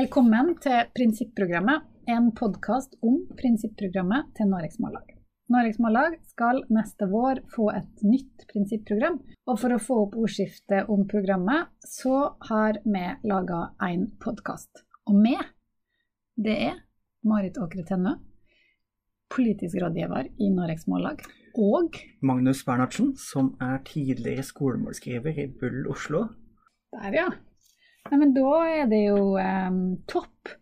Velkommen til Prinsipprogrammet, en podkast om prinsipprogrammet til Noregs Mållag. Noregs Mållag skal neste vår få et nytt prinsipprogram, og for å få opp ordskiftet om programmet, så har vi laga en podkast. Og vi, det er Marit Åkre Tennø, politisk rådgiver i Noregs Mållag, og Magnus Bernhardsen, som er tidligere skolemålskriver i Bull Oslo. Der, ja. Nei, men da er det jo um, topp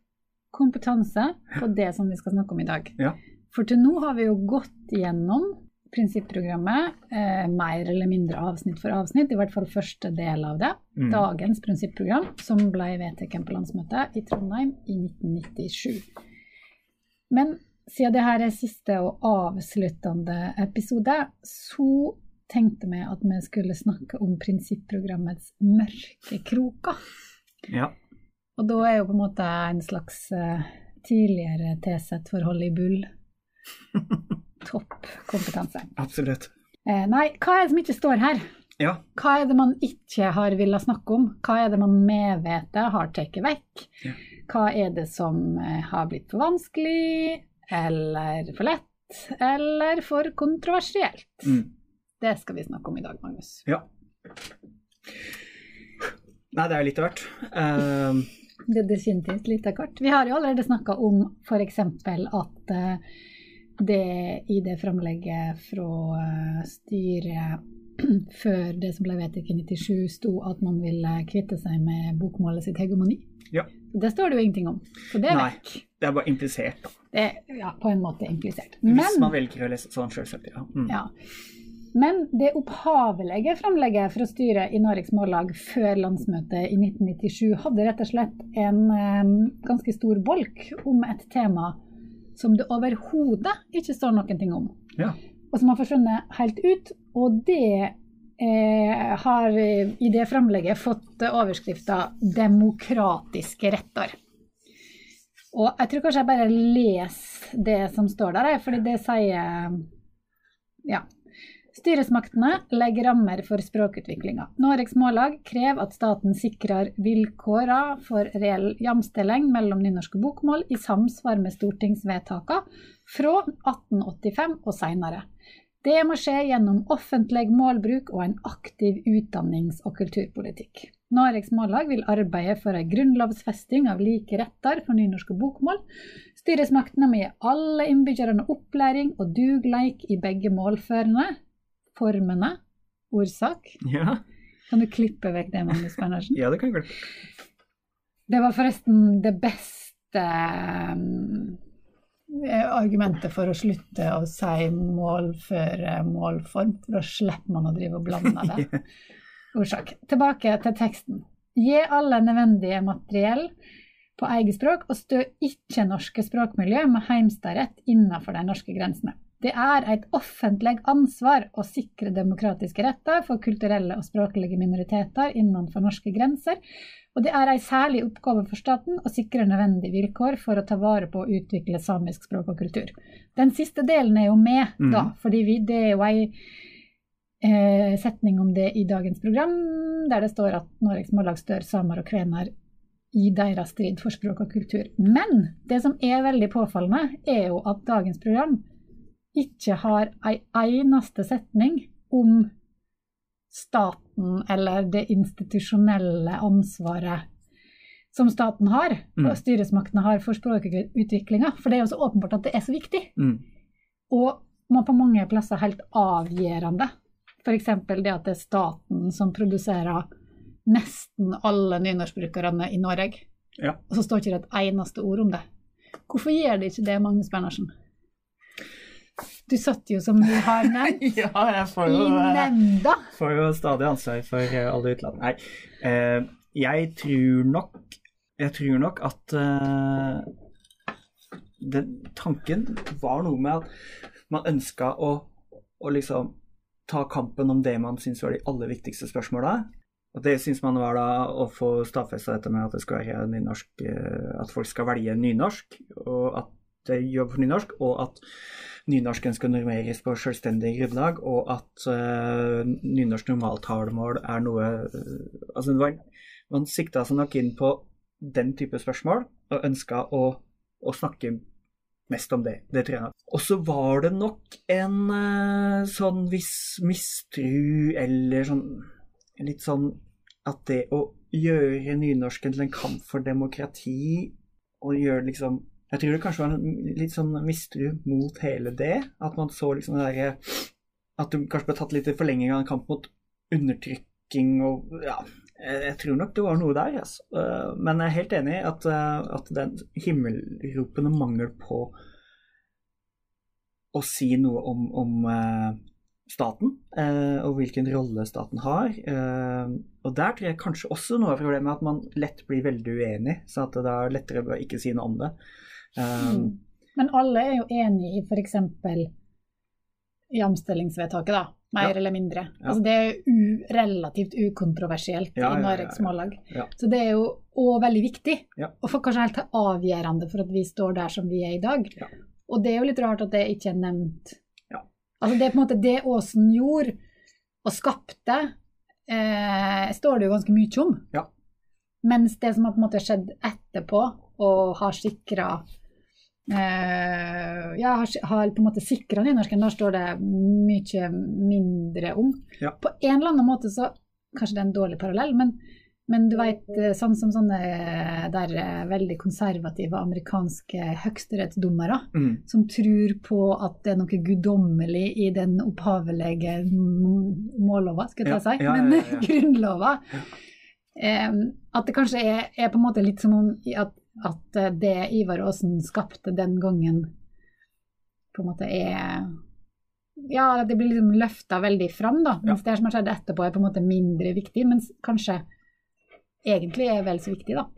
kompetanse på det som vi skal snakke om i dag. Ja. For til nå har vi jo gått gjennom prinsipprogrammet, eh, mer eller mindre avsnitt for avsnitt, i hvert fall første del av det. Mm. Dagens prinsipprogram, som ble vedtatt på landsmøtet i Trondheim i 1997. Men siden det her er siste og avsluttende episode, så tenkte vi at vi skulle snakke om prinsipprogrammets mørke kroker. Ja. Og da er jo på en måte en slags eh, tidligere T-sett-forhold i bull topp kompetanse. Absolutt. Eh, nei, hva er det som ikke står her? Ja. Hva er det man ikke har villet snakke om? Hva er det man medvetet har tatt vekk? Ja. Hva er det som eh, har blitt for vanskelig, eller for lett, eller for kontroversielt? Mm. Det skal vi snakke om i dag, Magnus. ja. Nei, det er litt av hvert. Uh, Det er definitivt litt av hvert. Vi har jo allerede snakka om f.eks. at eh, det i det framlegget fra eh, styret før det som ble vedtatt i 97, sto at man ville kvitte seg med bokmålet sitt hegemoni. Ja. Det står det jo ingenting om, så det er Nei. vekk. det er bare implisert. da. Det ja, på en måte implisert. Hvis man velger å lese sånn selvsagt, ja. Mm. ja. Men det opphavelige framlegget fra styret i Noregs Mållag før landsmøtet i 1997 hadde rett og slett en eh, ganske stor bolk om et tema som det overhodet ikke står noen ting om, ja. og som har forsvunnet helt ut. Og det eh, har i det framlegget fått overskrifta 'demokratiske retter'. Og jeg tror kanskje jeg bare leser det som står der, fordi det sier Ja. Styresmaktene legger rammer for språkutviklinga. Noregs Mållag krever at staten sikrer vilkåra for reell jamstilling mellom nynorsk og bokmål i samsvar med stortingsvedtaka fra 1885 og seinere. Det må skje gjennom offentlig målbruk og en aktiv utdannings- og kulturpolitikk. Noregs Mållag vil arbeide for en grunnlovfesting av like retter for nynorsk og bokmål. Styresmaktene må gi alle innbyggerne opplæring og dugleik i begge målførene, formene, ordsak. ja. Kan du klippe vekk det, Magnus Bernersen? Ja, det kan jeg klippe. Det var forresten det beste eh, argumentet for å slutte å si mål før eh, målform, for da slipper man å drive og blande det. Ordsak. Tilbake til teksten. Gi alle nødvendige materiell på eget språk, og stø ikke norske språkmiljø med heimstadrett innenfor de norske grensene. Det er et offentlig ansvar å sikre demokratiske retter for kulturelle og språklige minoriteter innenfor norske grenser, og det er en særlig oppgave for staten å sikre nødvendige vilkår for å ta vare på og utvikle samisk språk og kultur. Den siste delen er jo med, mm. da, fordi vi, det er jo ei eh, setning om det i dagens program, der det står at Noregs Mållag stør samer og kvener i deres strid for språk og kultur. Men det som er veldig påfallende, er jo at dagens program ikke har ei eneste setning om staten eller det institusjonelle ansvaret som staten har, Mm. og styresmaktene har for språkutviklinga. For det er jo så åpenbart at det er så viktig. Mm. Og man på mange plasser helt avgjørende. F.eks. det at det er staten som produserer nesten alle nynorskbrukerne i Norge. Ja. Og så står ikke det et eneste ord om det. Hvorfor gjør det ikke det, Magnus Bernersen? Du satt jo, som du har nevnt, ja, jeg får jo, i nemnda. får jo stadig ansvar for eh, alle utland. Nei, eh, jeg tror nok Jeg tror nok at eh, den tanken var noe med at man ønska å, å liksom ta kampen om det man syns var de aller viktigste spørsmåla. Og det syns man var da å få stadfesta dette med at det skal være nynorsk, eh, at folk skal velge nynorsk, og at det jobber for nynorsk, og at nynorsken skal normeres på selvstendig grunnlag, og at uh, nynorsk normaltalemål er noe uh, Altså, var, man sikta seg nok inn på den type spørsmål, og ønska å, å snakke mest om det. Det tror jeg. Og så var det nok en uh, sånn viss mistru, eller sånn Litt sånn at det å gjøre nynorsken til en kamp for demokrati, og gjøre liksom Jeg tror det kanskje var en litt sånn mistru mot hele det. At man så liksom det derre At det kanskje ble tatt litt i forlenging av en kamp mot undertrykking og Ja, jeg tror nok det var noe der, altså. Men jeg er helt enig i at, eh, at den himmelropende mangel på å si noe om, om uh, staten og hvilken rolle staten har. Og der tror jeg kanskje også noe av problemet er at man lett blir veldig uenig, så at det er lettere å ikke si noe om det. Mm. Men alle er jo enig i f.eks. jamstillingsvedtaket, da. Mer ja. eller mindre. Ja. Altså, det er jo relativt ukontroversielt ja, i Noregs Mållag. Så det er jo òg veldig viktig, og kanskje helt avgjørende for at vi står der som vi er i dag. Og det er jo litt rart at det ikke er nevnt. Altså det er på en måte det Åsen gjorde og skapte, eh, står det jo ganske mye om. Mens det som har på en måte skjedd etterpå, og har sikra Uh, ja, har, har, på en måte sikra nynorsken. Der står det mye mindre om. Ja. På en eller annen måte så Kanskje det er en dårlig parallell, men, men du veit eh, sånn som sånne der eh, veldig konservative amerikanske høyesterettsdommere mm. som tror på at det er noe guddommelig i den opphavelige mållova, skal jeg ta si, ja, ja, men grunnlova. Um, at det kanskje er, er, på en måte litt som om at at eh, det Ivar Aasen skapte den gangen, på en måte er Ja, det blir liksom løfta veldig fram, da. Mens ja. det som har skjedd etterpå, er på en måte mindre viktig. Mens kanskje egentlig er vel så viktig, da.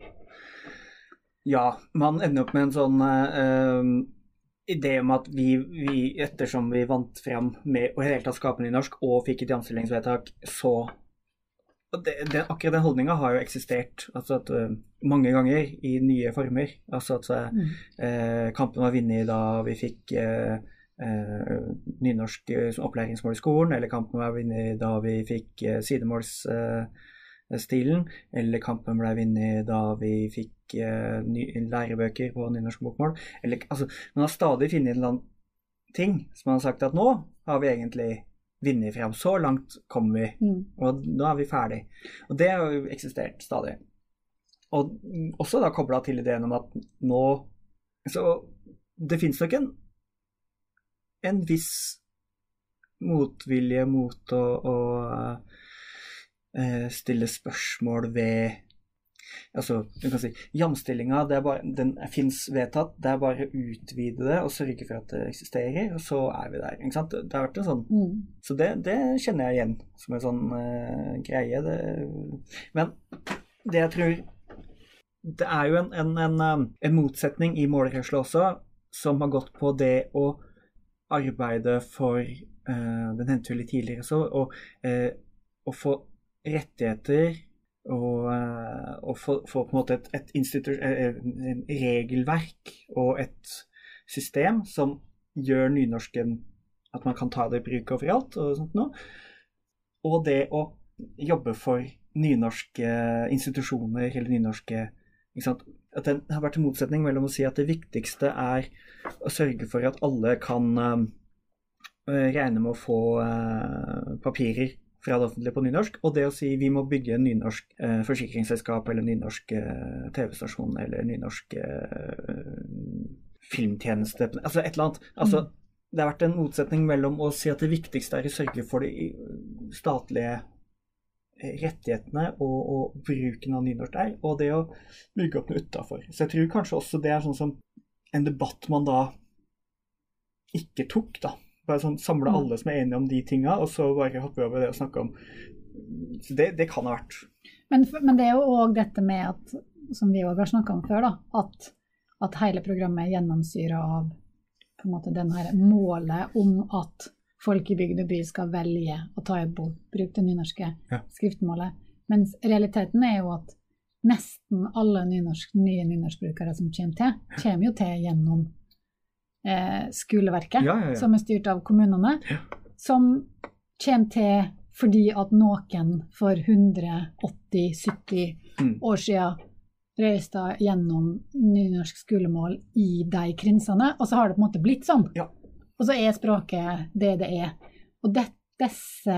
Ja, man ender opp med en sånn uh, idé om at vi, vi, ettersom vi vant fram med å i hele tatt skape nynorsk og fikk et jamstillingsvedtak, så det, det, akkurat den holdninga har jo eksistert altså at, uh, mange ganger i nye former. Altså at uh, mm. uh, kampen var vunnet da vi fikk nynorsk som opplæringsmål i skolen, eller kampen var vunnet da vi fikk sidemålsstilen, eller kampen ble vunnet da vi fikk lærebøker på nynorsk bokmål. Eller, altså, man har stadig funnet en eller annen ting som man har sagt at nå har vi egentlig vinne fram. Så langt kommer vi, mm. og nå er vi ferdig. Og det har jo eksistert stadig. Og også da kobla til ideen om at nå Så det fins nok en, en viss motvilje mot å, å uh, stille spørsmål ved altså, du kan si, Jamstillinga den fins vedtatt, det er bare å utvide det og sørge for at det eksisterer, og så er vi der. ikke sant? Det har vært en sånn mm. Så det, det, kjenner jeg igjen som en sånn uh, greie. Det, men det jeg tror Det er jo en, en, en, eh, en motsetning i målrørsla også, som har gått på det å arbeide for uh, Den nevnte jo litt tidligere så, og, å få rettigheter og, eh, og få, på en måte et, et et, eh, regelverk og et system som gjør nynorsken at man kan ta det i bruk overalt og sånt noe. Og det å jobbe for nynorske institusjoner eller nynorske At det har vært en motsetning mellom å si at det viktigste er å sørge for at alle kan uh, regne med å få uh, papirer fra det offentlige på nynorsk, og det å si vi må bygge en nynorsk eh, forsikringsselskap eller nynorsk eh, TV-stasjon eller nynorsk eh, filmtjeneste Altså et eller annet. Altså, mm. Det har vært en motsetning mellom å si at det viktigste er å sørge for de statlige eh, rettighetene og, og bruken av nynorsk der, og det å bygge opp noe utafor. Så jeg tror kanskje også det er sånn som en debatt man da ikke tok, da. Bare sånn samle mm. alle som er enige om de tinga, og så bare hoppe over det og snakke om Så det, det kan ha vært. Men, men, det er jo òg dette med at, som vi òg har snakka om før, da, at, at hele programmet er gjennomsyra av på en måte den her målet om at folk i bygd og by skal velge å ta i bruk det nynorske ja. skriftmålet. Mens realiteten er jo at nesten alle nynorsk, nye nynorskbrukere som kommer til, kommer jo til gjennom eh, skoleverket, ja, ja, som er styrt av kommunene, som kommer til fordi at noen for 180-70 mm. år siden reiste gjennom nynorsk skolemål i de krinsene, og så har det på en måte blitt sånn. Ja. Og så er språket det det er. Og det, disse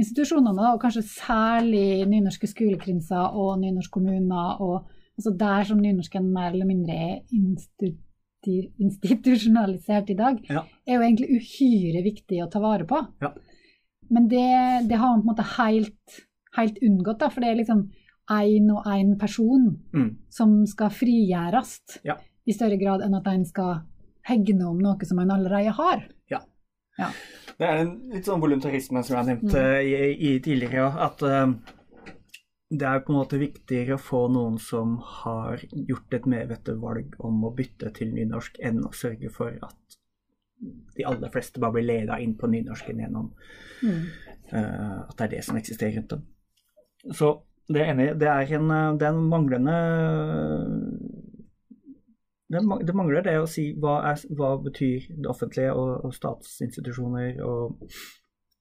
institusjonene, og kanskje særlig nynorske skolekrinser og nynorsk kommuner, og altså der som nynorsken mer eller mindre er institu- institusjonalisert i dag, Ja. er jo egentlig uhyre viktig å ta vare på. Ja. Men det, det har man på en måte helt, helt unngått, da, for det er liksom én og én person Mm. som skal frigjøres Ja. i større grad enn at en skal hegne om noe som en allerede har. Ja. Det er en litt sånn voluntarisme som jeg har nevnt Mm. eh, i, i tidligere at eh, det er på en måte viktigere å få noen som har gjort et medvettet valg om å bytte til nynorsk, enn å sørge for at de aller fleste bare blir leda inn på nynorsken gjennom eh, at det er det som eksisterer rundt dem. Så det er enig, det er en, eh, det er en manglende det, det mangler det å si hva, er, hva betyr det offentlige og, og statsinstitusjoner og,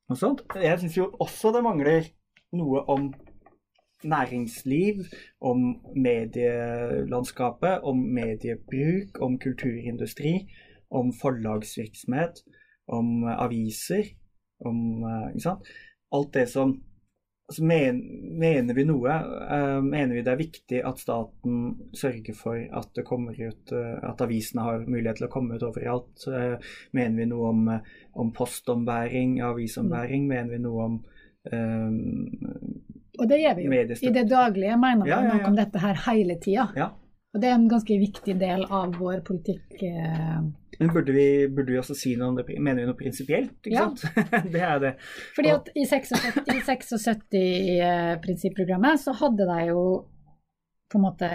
og sånt. Jeg syns jo også det mangler noe om næringsliv, om medielandskapet, om mediebruk, om kulturindustri, om forlagsvirksomhet, om eh, aviser, om eh, Ikke sant? Alt det som altså men, Mener vi noe? Uh, mener vi det er viktig at staten sørger for at det kommer ut uh, At avisene har mulighet til å komme ut overalt? Uh, mener vi noe om, om postombæring, avisombæring? Mener vi noe om Og det gjør vi jo. I det daglige mener vi Ja, ja, noe om dette her hele tida. Ja. Og det er en ganske viktig del av vår politikk. eh, Men burde vi, burde vi også si noe om det? Mener vi noe prinsipielt? Ikke Ja. sant? det er det. Fordi at i 76, i 76-prinsipprogrammet så hadde de jo på en måte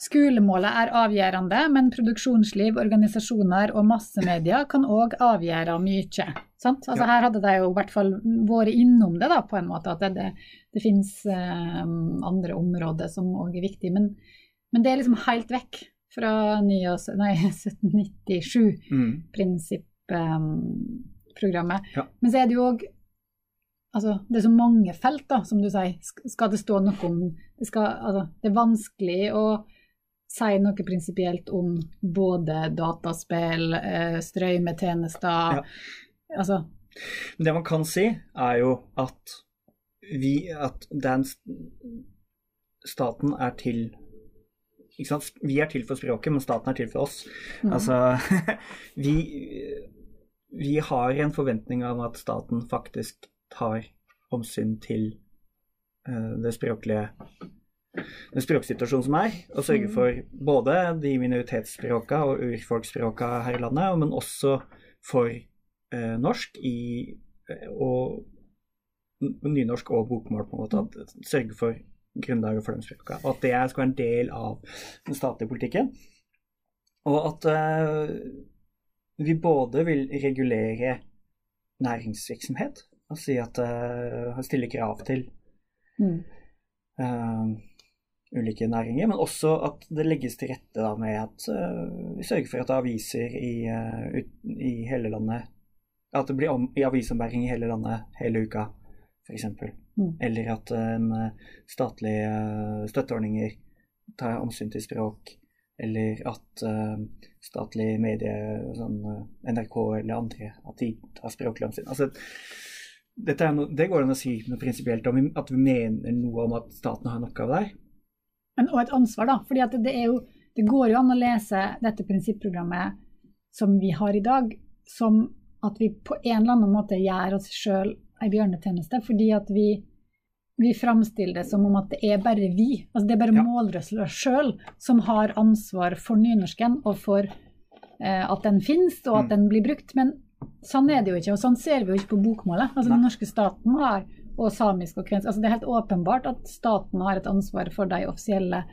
Skolemålet er avgjørende, men produksjonsliv, organisasjoner og massemedia kan òg avgjøre mye. Sant? Altså Ja. Her hadde de jo i hvert fall vært innom det, da, på en måte. At det, det, finnes eh, andre områder som òg er viktige. Men, men det er liksom helt vekk fra 79 nei, 1797 Mm. prinsippprogrammet. Ja. Men så er det jo òg Altså, det er så mange felt, da, som du sier. Skal det stå noe om Det, skal, altså, det er vanskelig å si noe prinsipielt om både dataspill, eh, strømmetjenester Ja. Altså det man kan si, er jo at vi At den staten er til ikke sant? Vi er til for språket, men staten er til for oss. mm, Altså vi, vi har en forventning om at staten faktisk tar omsyn til eh, det språklige den språksituasjonen som er, og sørger Mm. for både de minoritetsspråka og urfolksspråka her i landet, men også for eh, norsk i, eh, og nynorsk og bokmål, på en måte. At, sørge for grunnlaget for de språka. Og at det skal være en del av den statlige politikken. Og at eh, vi både vil regulere næringsvirksomhet, og si at uh, stille krav til mm, eh, ulike næringer, men også at det legges til rette da, med at uh, vi sørger for at er aviser i, uh, ut, i hele landet At det blir om, i avisombæring i hele landet hele uka, f.eks. Mm. Eller at eh, statlige støtteordninger tar omsyn til språk. Eller at statlige medier, sånn NRK eller andre, at de tar språklig omsyn. Altså, no, det går an å si noe prinsipielt om, at vi mener noe om at staten har en oppgave der. Men og et ansvar, da. fordi at det, jo, det går jo an å lese dette prinsipprogrammet som vi har i dag, som at vi på en eller annen måte gjør oss sjøl ei bjørnetjeneste. Fordi at vi, vi framstiller det som om at det er bare vi, altså det er bare Ja. målrøsler sjøl, som har ansvar for nynorsken og for eh, at den finnes og at Mm. den blir brukt. Men sånn er det jo ikke, og sånn ser vi jo ikke på bokmålet. Altså Nei. Den norske staten har og samisk og kvensk. Altså, det er helt åpenbart at staten har et ansvar for de offisielle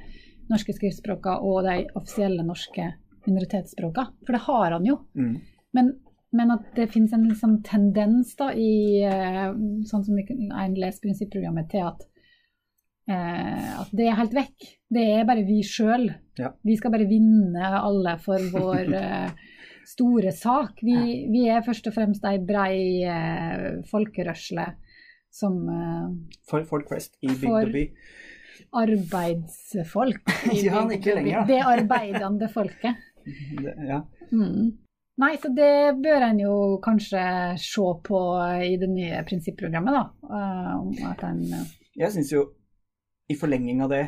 norske skriftspråkene og de offisielle norske minoritetsspråkene. For det har han jo. Mm. Men, men at det finnes en liksom tendens da i eh, sånn som en leser prinsipprogrammet til at, eh, at det er helt vekk. Det er bare vi sjøl. Ja. Vi skal bare vinne alle for vår eh, store sak. Vi, vi er først og fremst ei brei eh, folkerørsle som eh, For folk flest i bygd og by. arbeidsfolk. i Ja, ikke lenger, da. Det arbeidende folket. Det, ja. Mm. Nei, så det bør en jo kanskje se på i det nye prinsipprogrammet, da. eh, om at en eh, Jeg syns jo, i forlenging av det,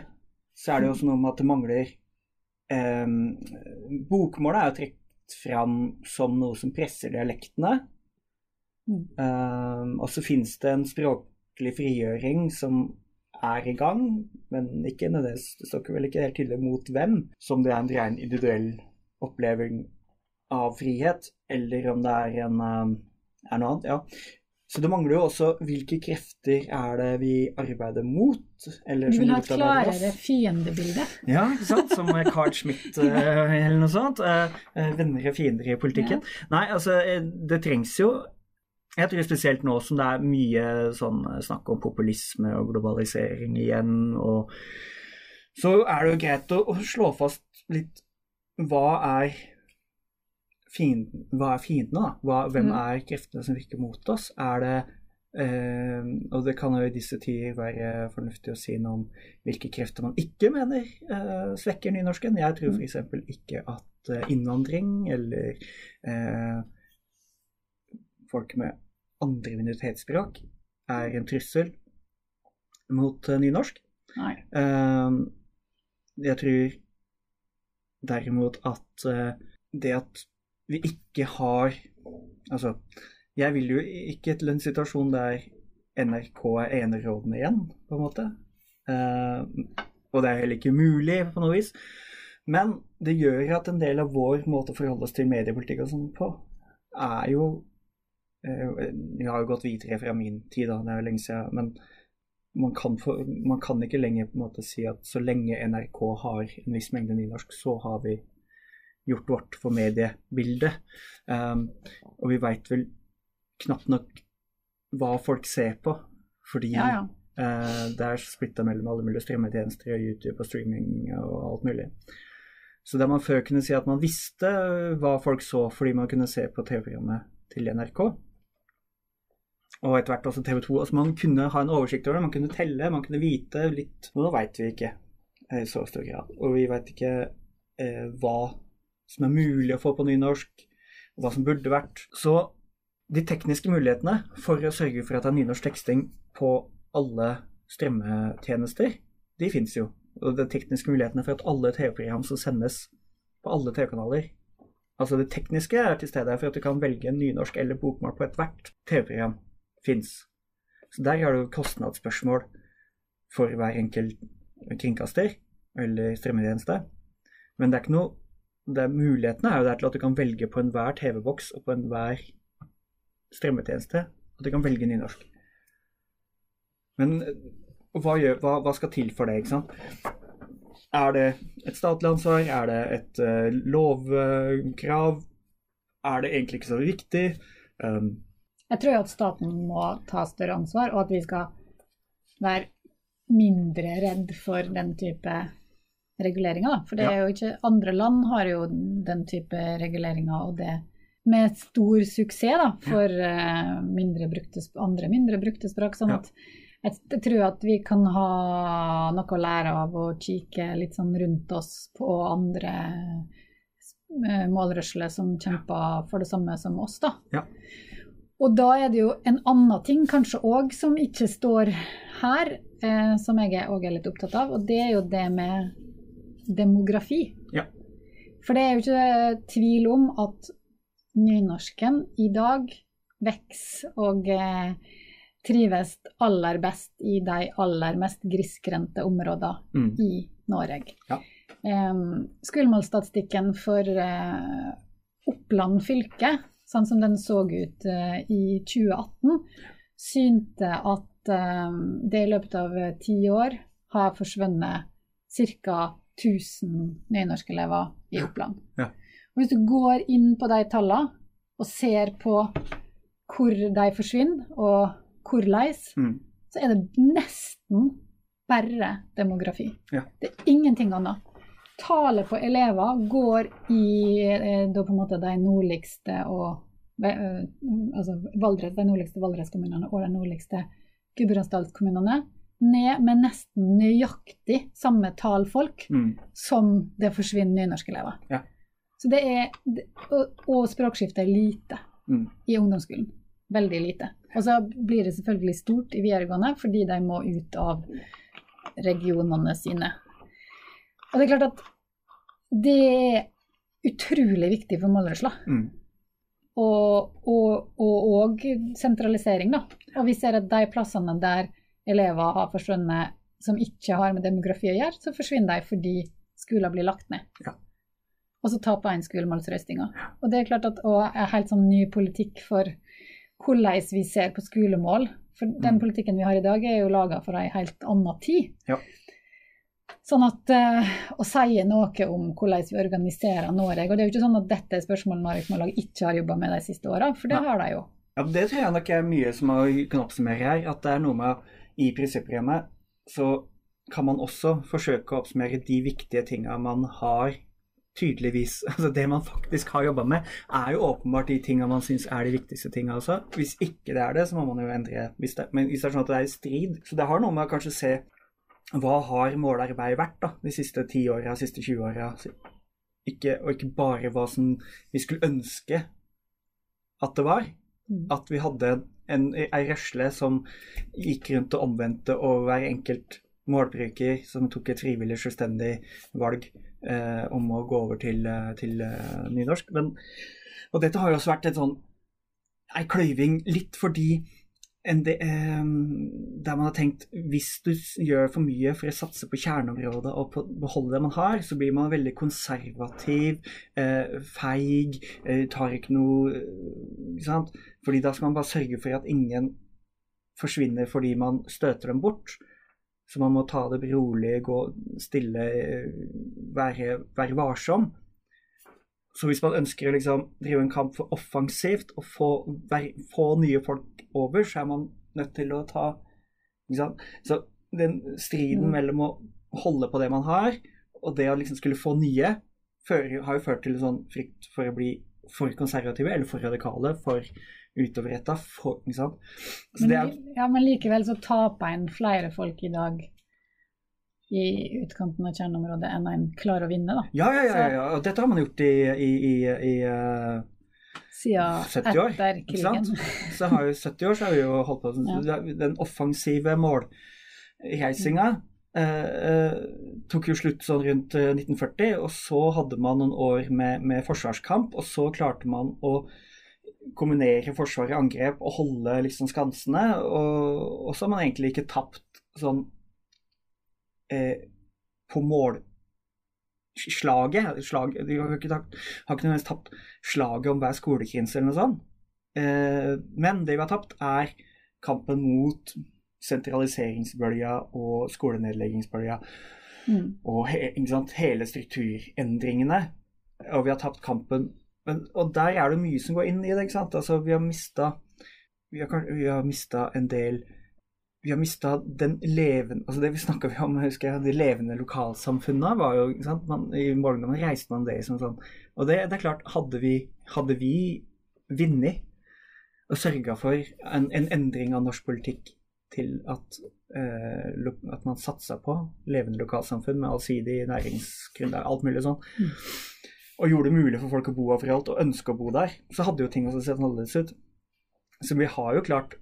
så er det jo også noe med at det mangler eh, Bokmålet er jo trukket fram som noe som presser dialektene. Mm. Eh, og så finnes det en språklig frigjøring som er i gang, men ikke nødvendigvis, det står ikke vel ikke helt tydelig mot hvem, som det er en ren individuell oppleving av frihet, eller om det er, en, eh, er noe annet. ja. Så det mangler jo også hvilke krefter er det vi arbeider mot? Eller Du vil ha et klarere fiendebilde. Ja, ikke sant? Som Carl Schmitt eh, eller noe sånt. Eh, venner og fiender i politikken. Nei, altså, det trengs jo Jeg tror spesielt nå som det er mye sånn snakk om populisme og globalisering igjen, og så er det jo greit å, å slå fast litt hva er fienden, hva er fiendene, da? Hva, hvem Mm. er kreftene som virker mot oss? Er det eh, Og det kan jo i disse tider være fornuftig å si noe om hvilke krefter man ikke mener eh, svekker nynorsken. Jeg tror Mm. f.eks. ikke at eh, innvandring eller eh, folk med andre minoritetsspråk er en trussel mot eh, nynorsk. Nei. Eh, jeg tror derimot at eh, det at vi ikke har Altså, jeg vil jo ikke til en situasjon der NRK er enerådende igjen, på en måte. Eh, og det er heller ikke mulig på noe vis. Men det gjør at en del av vår måte å forholde oss til mediepolitikk og sånn på, er jo eh, Vi har jo gått videre fra min tid, da, det er jo lenge siden. Men man kan, for, man kan ikke lenger på en måte si at så lenge NRK har en viss mengde nynorsk, så har vi gjort vårt for mediebildet. Um, og vi veit vel knapt nok hva folk ser på, fordi Ja, ja. Uh, det er splitta mellom alle mulige strømmetjenester og YouTube og streaming og alt mulig. Så der man før kunne si at man visste hva folk så fordi man kunne se på TV-programmet til NRK, og etter hvert også TV 2. Altså man kunne ha en oversikt over det, man kunne telle, man kunne vite litt. Og nå veit vi ikke eh, i så stor grad. Og vi veit ikke eh, hva som er mulig å få på nynorsk, og hva som burde vært. Så de tekniske mulighetene for å sørge for at det er nynorsk teksting på alle strømmetjenester, de fins jo. Og de tekniske mulighetene for at alle TV-program som sendes på alle TV-kanaler Altså det tekniske er til stede for at du kan velge nynorsk eller bokmål på ethvert TV-program fins. Så der har du kostnadsspørsmål for hver enkelt kringkaster eller strømmetjeneste. Men det er ikke noe det er, Mulighetene er jo der til at du kan velge på enhver TV-boks og på enhver strømmetjeneste at du kan velge nynorsk. Men eh, hva, gjør, hva, hva skal til for det, ikke sant? Er det et statlig ansvar? Er det et uh, lovkrav? Er det egentlig ikke så viktig? Um, Jeg tror jo at staten må ta større ansvar, og at vi skal være mindre redd for den type reguleringer. For det er jo ikke Andre land har jo den type reguleringer, og det med stor suksess da, for eh, mindre brukte, andre mindre brukte språk. sånn at jeg, tror at vi kan ha noe å lære av å kikke litt sånn rundt oss på andre eh, målrørsler som kjemper for det samme som oss, da. Ja. Og da er det jo en annen ting kanskje òg som ikke står her, eh, som jeg òg er litt opptatt av, og det er jo det med demografi. Ja. For det er jo ikke tvil om at nynorsken i dag vokser og eh, trives aller best i de aller mest grisgrendte områdene mm, i Norge. Ja. Eh, Skullmålstatistikken for Oppland fylke, sånn som den så ut eh, i 2018, synte at eh, det i løpet av eh, ti år har forsvunnet ca. 1000 nynorskelever i Oppland. Ja. Og hvis du går inn på de tallene og ser på hvor de forsvinner, og hvordan, mm, så er det nesten bare demografi. Ja. Det er ingenting annet. Tallet på elever går i eh, da på en måte de nordligste og eh, altså Valdres, de nordligste Valdreskommunene og de nordligste Gudbrandsdalskommunene ned med nesten nøyaktig samme tall folk Mm. som det forsvinner nynorskelever. Ja. Så det er, og, og språkskiftet er lite Mm. i ungdomsskolen. Veldig lite. Og så blir det selvfølgelig stort i videregående fordi de må ut av regionene sine. Og det er klart at det er utrolig viktig for Målrørsla. Mm. Og, og, og, og sentralisering, da. Og vi ser at de plassene der elever har forsvunnet som ikke har med demografi å gjøre, så forsvinner de fordi skoler blir lagt ned. Ja. Og så taper en skolemålsrøstinga. Og det er klart at og er helt sånn ny politikk for hvordan vi ser på skolemål. For den Mm. politikken vi har i dag, er jo laga for ei helt anna tid. Ja. Sånn at uh, å si noe om hvordan vi organiserer Norge Og det er jo ikke sånn at dette er spørsmål Narvik Mållag ikke har jobba med de siste åra, for det Nei. har de jo. Ja, Det tror jeg nok er mye som man kan oppsummere her. At det er noe med i prinsipprogrammet så kan man også forsøke å oppsummere de viktige tinga man har tydeligvis Altså det man faktisk har jobba med, er jo åpenbart de tinga man syns er de viktigste tinga også. Hvis ikke det er det, så må man jo endre hvis det, Men hvis det er sånn at det er i strid Så det har noe med å kanskje se hva har målarbeid vært da, de siste ti åra, siste 20 åra? Og ikke bare hva som vi skulle ønske at det var Mm. at vi hadde en, ei røsle som gikk rundt og omvendte og hver enkelt målbruker som tok et frivillig, selvstendig valg eh, om å gå over til, eh, til uh, nynorsk. Men, og dette har jo også vært en sånn ei kløyving litt fordi en de, eh, der man har tenkt hvis du gjør for mye for å satse på kjerneområdet og på, beholde det man har, så blir man veldig konservativ, eh, feig, eh, tar ikke noe eh, sant? Fordi da skal man bare sørge for at ingen forsvinner fordi man støter dem bort. Så man må ta det rolig, gå stille, eh, være, være varsom. Så hvis man ønsker å liksom drive en kamp for offensivt og få, være, få nye folk over, så er man nødt til å ta? Så den striden mellom å holde på det man har, og det å liksom skulle få nye, fører, har jo ført til en sånn frykt for å bli for konservative eller for radikale, for utoverretta. Så Men, er, ja, men likevel så taper en flere folk i dag i utkanten av kjerneområdet enn en klarer å vinne, da. ja, ja, ja, ja, ja. Og dette har man gjort i, i, i, i eh, Siden 70 år, etter krigen. Så har jo 70 år så har vi jo holdt på Ja. Den offensive målheisinga eh, eh, tok jo slutt sånn rundt eh, 1940, og så hadde man noen år med, med forsvarskamp, og så klarte man å kombinere forsvar i angrep og holde liksom skansene, og, og så har man egentlig ikke tapt sånn eh, på mål slaget, slag, De har ikke, tatt, har ikke nødvendigvis tapt slaget om hver skolekrins eller noe sånt. Eh, men det vi har tapt, er kampen mot sentraliseringsbølga og skolenedleggingsbølga Mm. og sant, hele strukturendringene. Og vi har tapt kampen. Men, og der er det mye som går inn i det. Altså, vi har mista vi har, vi har en del Vi har mista den levende altså Det vi snakka om, husker jeg, de levende lokalsamfunna var jo sant? Man, I morgendommen reiste man det som sånn. Og det, det er klart, hadde vi, hadde vi vunnet og sørga for en, en endring av norsk politikk til at eh, lo- at man satsa på levende lokalsamfunn med allsidig næringsgrunnlag, alt mulig sånn, Mm. og gjorde det mulig for folk å bo overalt og ønske å bo der, så hadde jo ting også sett annerledes ut. Så vi har jo klart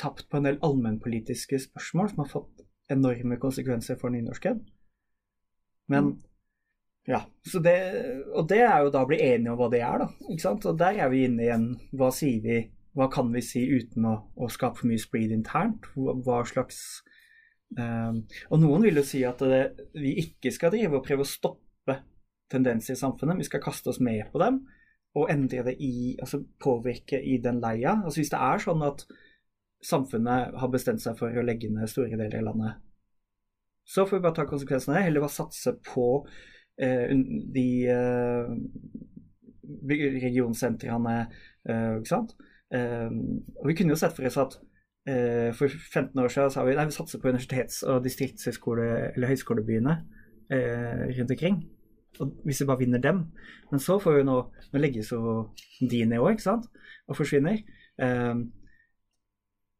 tapt på en del allmennpolitiske spørsmål som har fått enorme konsekvenser for nynorsken. Men ja, så det, og det er jo da å bli enige om hva det er, da. ikke sant? Og der er vi inne igjen. Hva sier vi? Hva kan vi si uten å, å skape for mye splid internt? Hva, hva slags um, Og noen vil jo si at det, vi ikke skal drive og prøve å stoppe tendenser i samfunnet. Vi skal kaste oss med på dem og endre det i Altså påvirke i den leia. Altså hvis det er sånn at samfunnet har bestemt seg for å legge ned store deler av landet, så får vi bare ta konsekvensene. Heller bare satse på eh, de eh, regionsentrene, eh, ikke sant. Eh, og vi kunne jo sett for oss at eh, for 15 år siden sa vi nei, vi satser på universitets- og distriktshøyskole- eller høyskolebyene eh, rundt omkring. Og hvis vi bare vinner dem. Men så får vi nå Nå legges jo de ned òg, ikke sant? Og forsvinner. Eh,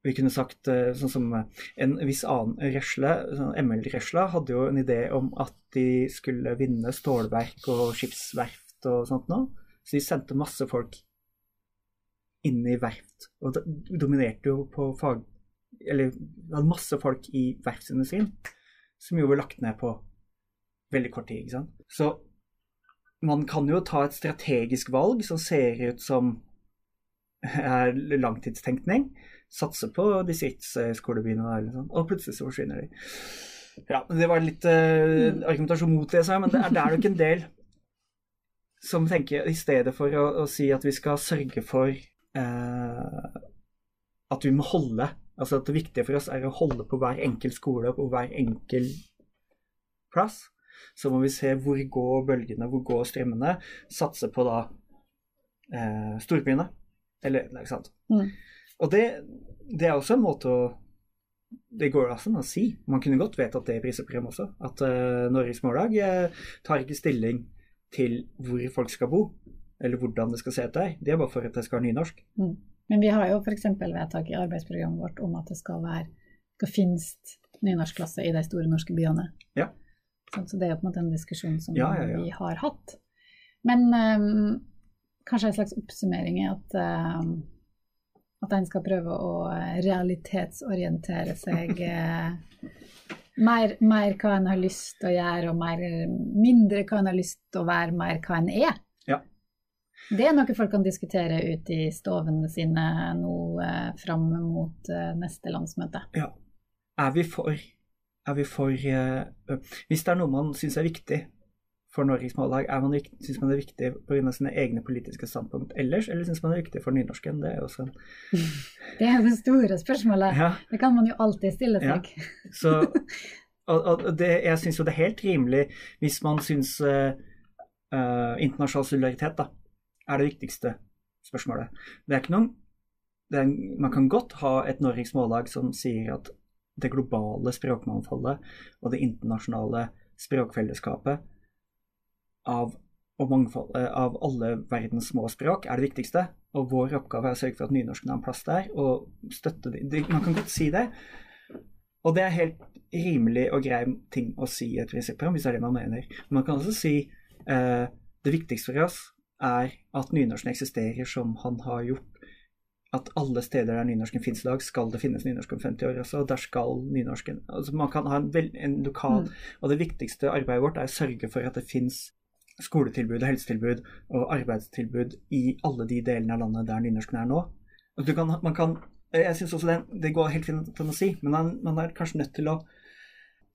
Vi kunne sagt eh, sånn som eh, en viss annen røsle, sånn ML-røsla, hadde jo en idé om at de skulle vinne stålverk og skipsverft og sånt nå. Så de sendte masse folk inn i verft, og dominerte jo på fag... Eller hadde masse folk i verftsindustrien, som jo ble lagt ned på veldig kort tid, ikke sant. Så man kan jo ta et strategisk valg som ser ut som er langtidstenkning, satse på distriktsskolebyen, liksom. og plutselig så forsvinner de. Ja, Det var litt uh, argumentasjon mot det, jeg, men det er, det er nok en del som tenker, i stedet for å, å si at vi skal sørge for uh, at vi må holde Altså at det viktige for oss er å holde på hver enkel skole og på hver enkel plass. Så må vi se hvor går bølgene, hvor går strømmene. Satse på da uh, storbyene. Eller, ikke sant. Mm. Og det, det, er også en måte å Det går altså an å si. Man kunne godt vedtatt det i prisoppgjøret også. At uh, Norges Mållag uh, tar ikke stilling til hvor folk skal bo, eller hvordan det skal se ut der. Det er bare for at det skal være nynorsk. Mm. Men vi har jo f.eks. vedtak i arbeidsprogrammet vårt om at det skal være skal finnes nynorskklasse i de store norske byene. Ja. Så det er jo på en måte en diskusjon som ja, ja, vi har hatt. Men um, kanskje en slags oppsummering er at um, at en skal prøve å realitetsorientere seg eh, mer, mer, hva en har lyst til å gjøre, og mer, mindre hva en har lyst til å være, mer hva en er. Ja. Det er noe folk kan diskutere ute i stovene sine nå eh, fram mot eh, neste landsmøte. Ja. Er vi for, er vi for uh, Hvis det er noe man syns er viktig, for Norges Mållag? Er man, synes man det er viktig pga. sine egne politiske standpunkt ellers, eller syns man det er viktig for nynorsken? Det er jo også Det er det store spørsmålet. Ja. Det kan man jo alltid stille seg. Ja. Så, og, og det, jeg syns jo det er helt rimelig hvis man syns uh, uh, internasjonal solidaritet da, er det viktigste spørsmålet. Det er ikke noen er, Man kan godt ha et Norges Mållag som sier at det globale språkmangfoldet og det internasjonale språkfellesskapet av, mangfold, av alle verdens små språk er det viktigste. Og vår oppgave er å sørge for at nynorsken har en plass der, og støtte det. Man kan godt si det. Og det er helt rimelig og grei ting å si i et om hvis det er det man mener. Men man kan også si eh, det viktigste for oss er at nynorsken eksisterer som han har gjort. At alle steder der nynorsken finnes i dag, skal det finnes nynorsk om 50 år også. og Der skal nynorsken altså Man kan ha en, vel, en lokal mm. Og det viktigste arbeidet vårt er å sørge for at det finnes skoletilbud og helsetilbud og arbeidstilbud i alle de delene av landet der nynorsken er nå. Kan, man kan, jeg synes også det, det, går helt fint an å si, men man, man, er kanskje nødt til å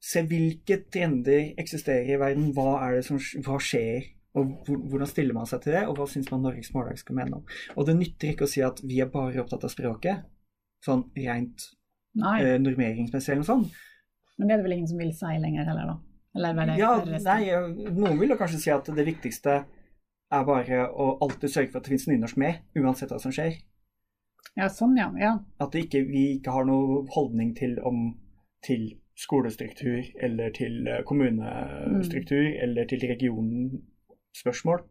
se hvilke trender eksisterer i verden. Hva er det som hva skjer, og hvordan stiller man seg til det, og hva syns man Norges Mållag skal mene om. Og det nytter ikke å si at vi er bare opptatt av språket, sånn rent eh, normeringsmessig eller noe sånt. Men det er det vel ingen som vil si lenger heller, da? Ja, nei, noen vil jo kanskje si at det viktigste er bare å alltid sørge for at det finnes nynorsk med, uansett hva som skjer. Ja, sånn, ja. ja. At ikke, vi ikke har noen holdning til, om, til skolestruktur eller til eh, kommunestruktur mm. eller til regionspørsmål.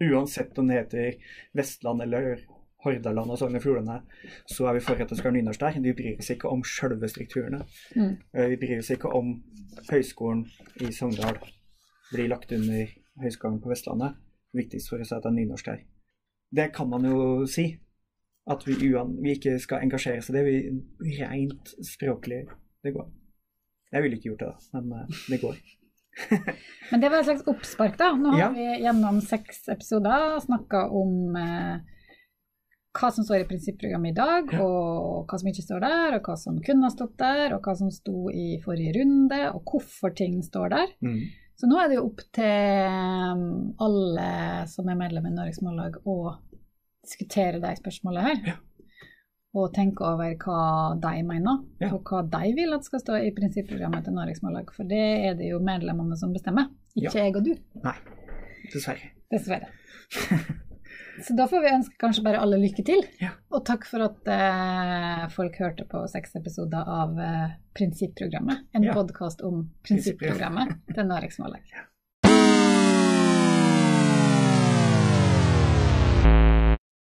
Uansett om det heter Vestland eller Hordaland og Sogn og Fjordane, så er vi for at det skal være nynorsk der. Vi bryr oss ikke om sjølve strukturene. Mm. Eh, vi bryr oss ikke om høyskolen i Sogndal blir lagt under Høgskolen på Vestlandet. Viktigst for oss er at det er nynorsk her. Det kan man jo si. At vi, vi ikke skal engasjere oss i det. Vi rent språklig Det går. Jeg ville ikke gjort det, da, men eh, det går. men det var et slags oppspark, da. Nå har ja. vi gjennom seks episoder snakka om eh, hva som står i prinsipprogrammet i dag, og hva som ikke står der, og hva som kunne ha stått der, og hva som sto i forrige runde, og hvorfor ting står der. Mm. Så nå er det jo opp til um, alle som er medlem i Norges Mållag, å diskutere de spørsmålene her. Ja. Og tenke over hva de mener, ja. og hva de vil at skal stå i prinsipprogrammet til Norges Mållag. For det er det jo medlemmene som bestemmer, ikke ja. jeg og du. Nei, dessverre. Dessverre. Så da får vi ønske kanskje bare alle lykke til. Ja. Og takk for at eh, folk hørte på seks episoder av eh, Prinsipprogrammet. En ja. podkast om prinsipprogrammet til Narek Smålegg. Ja.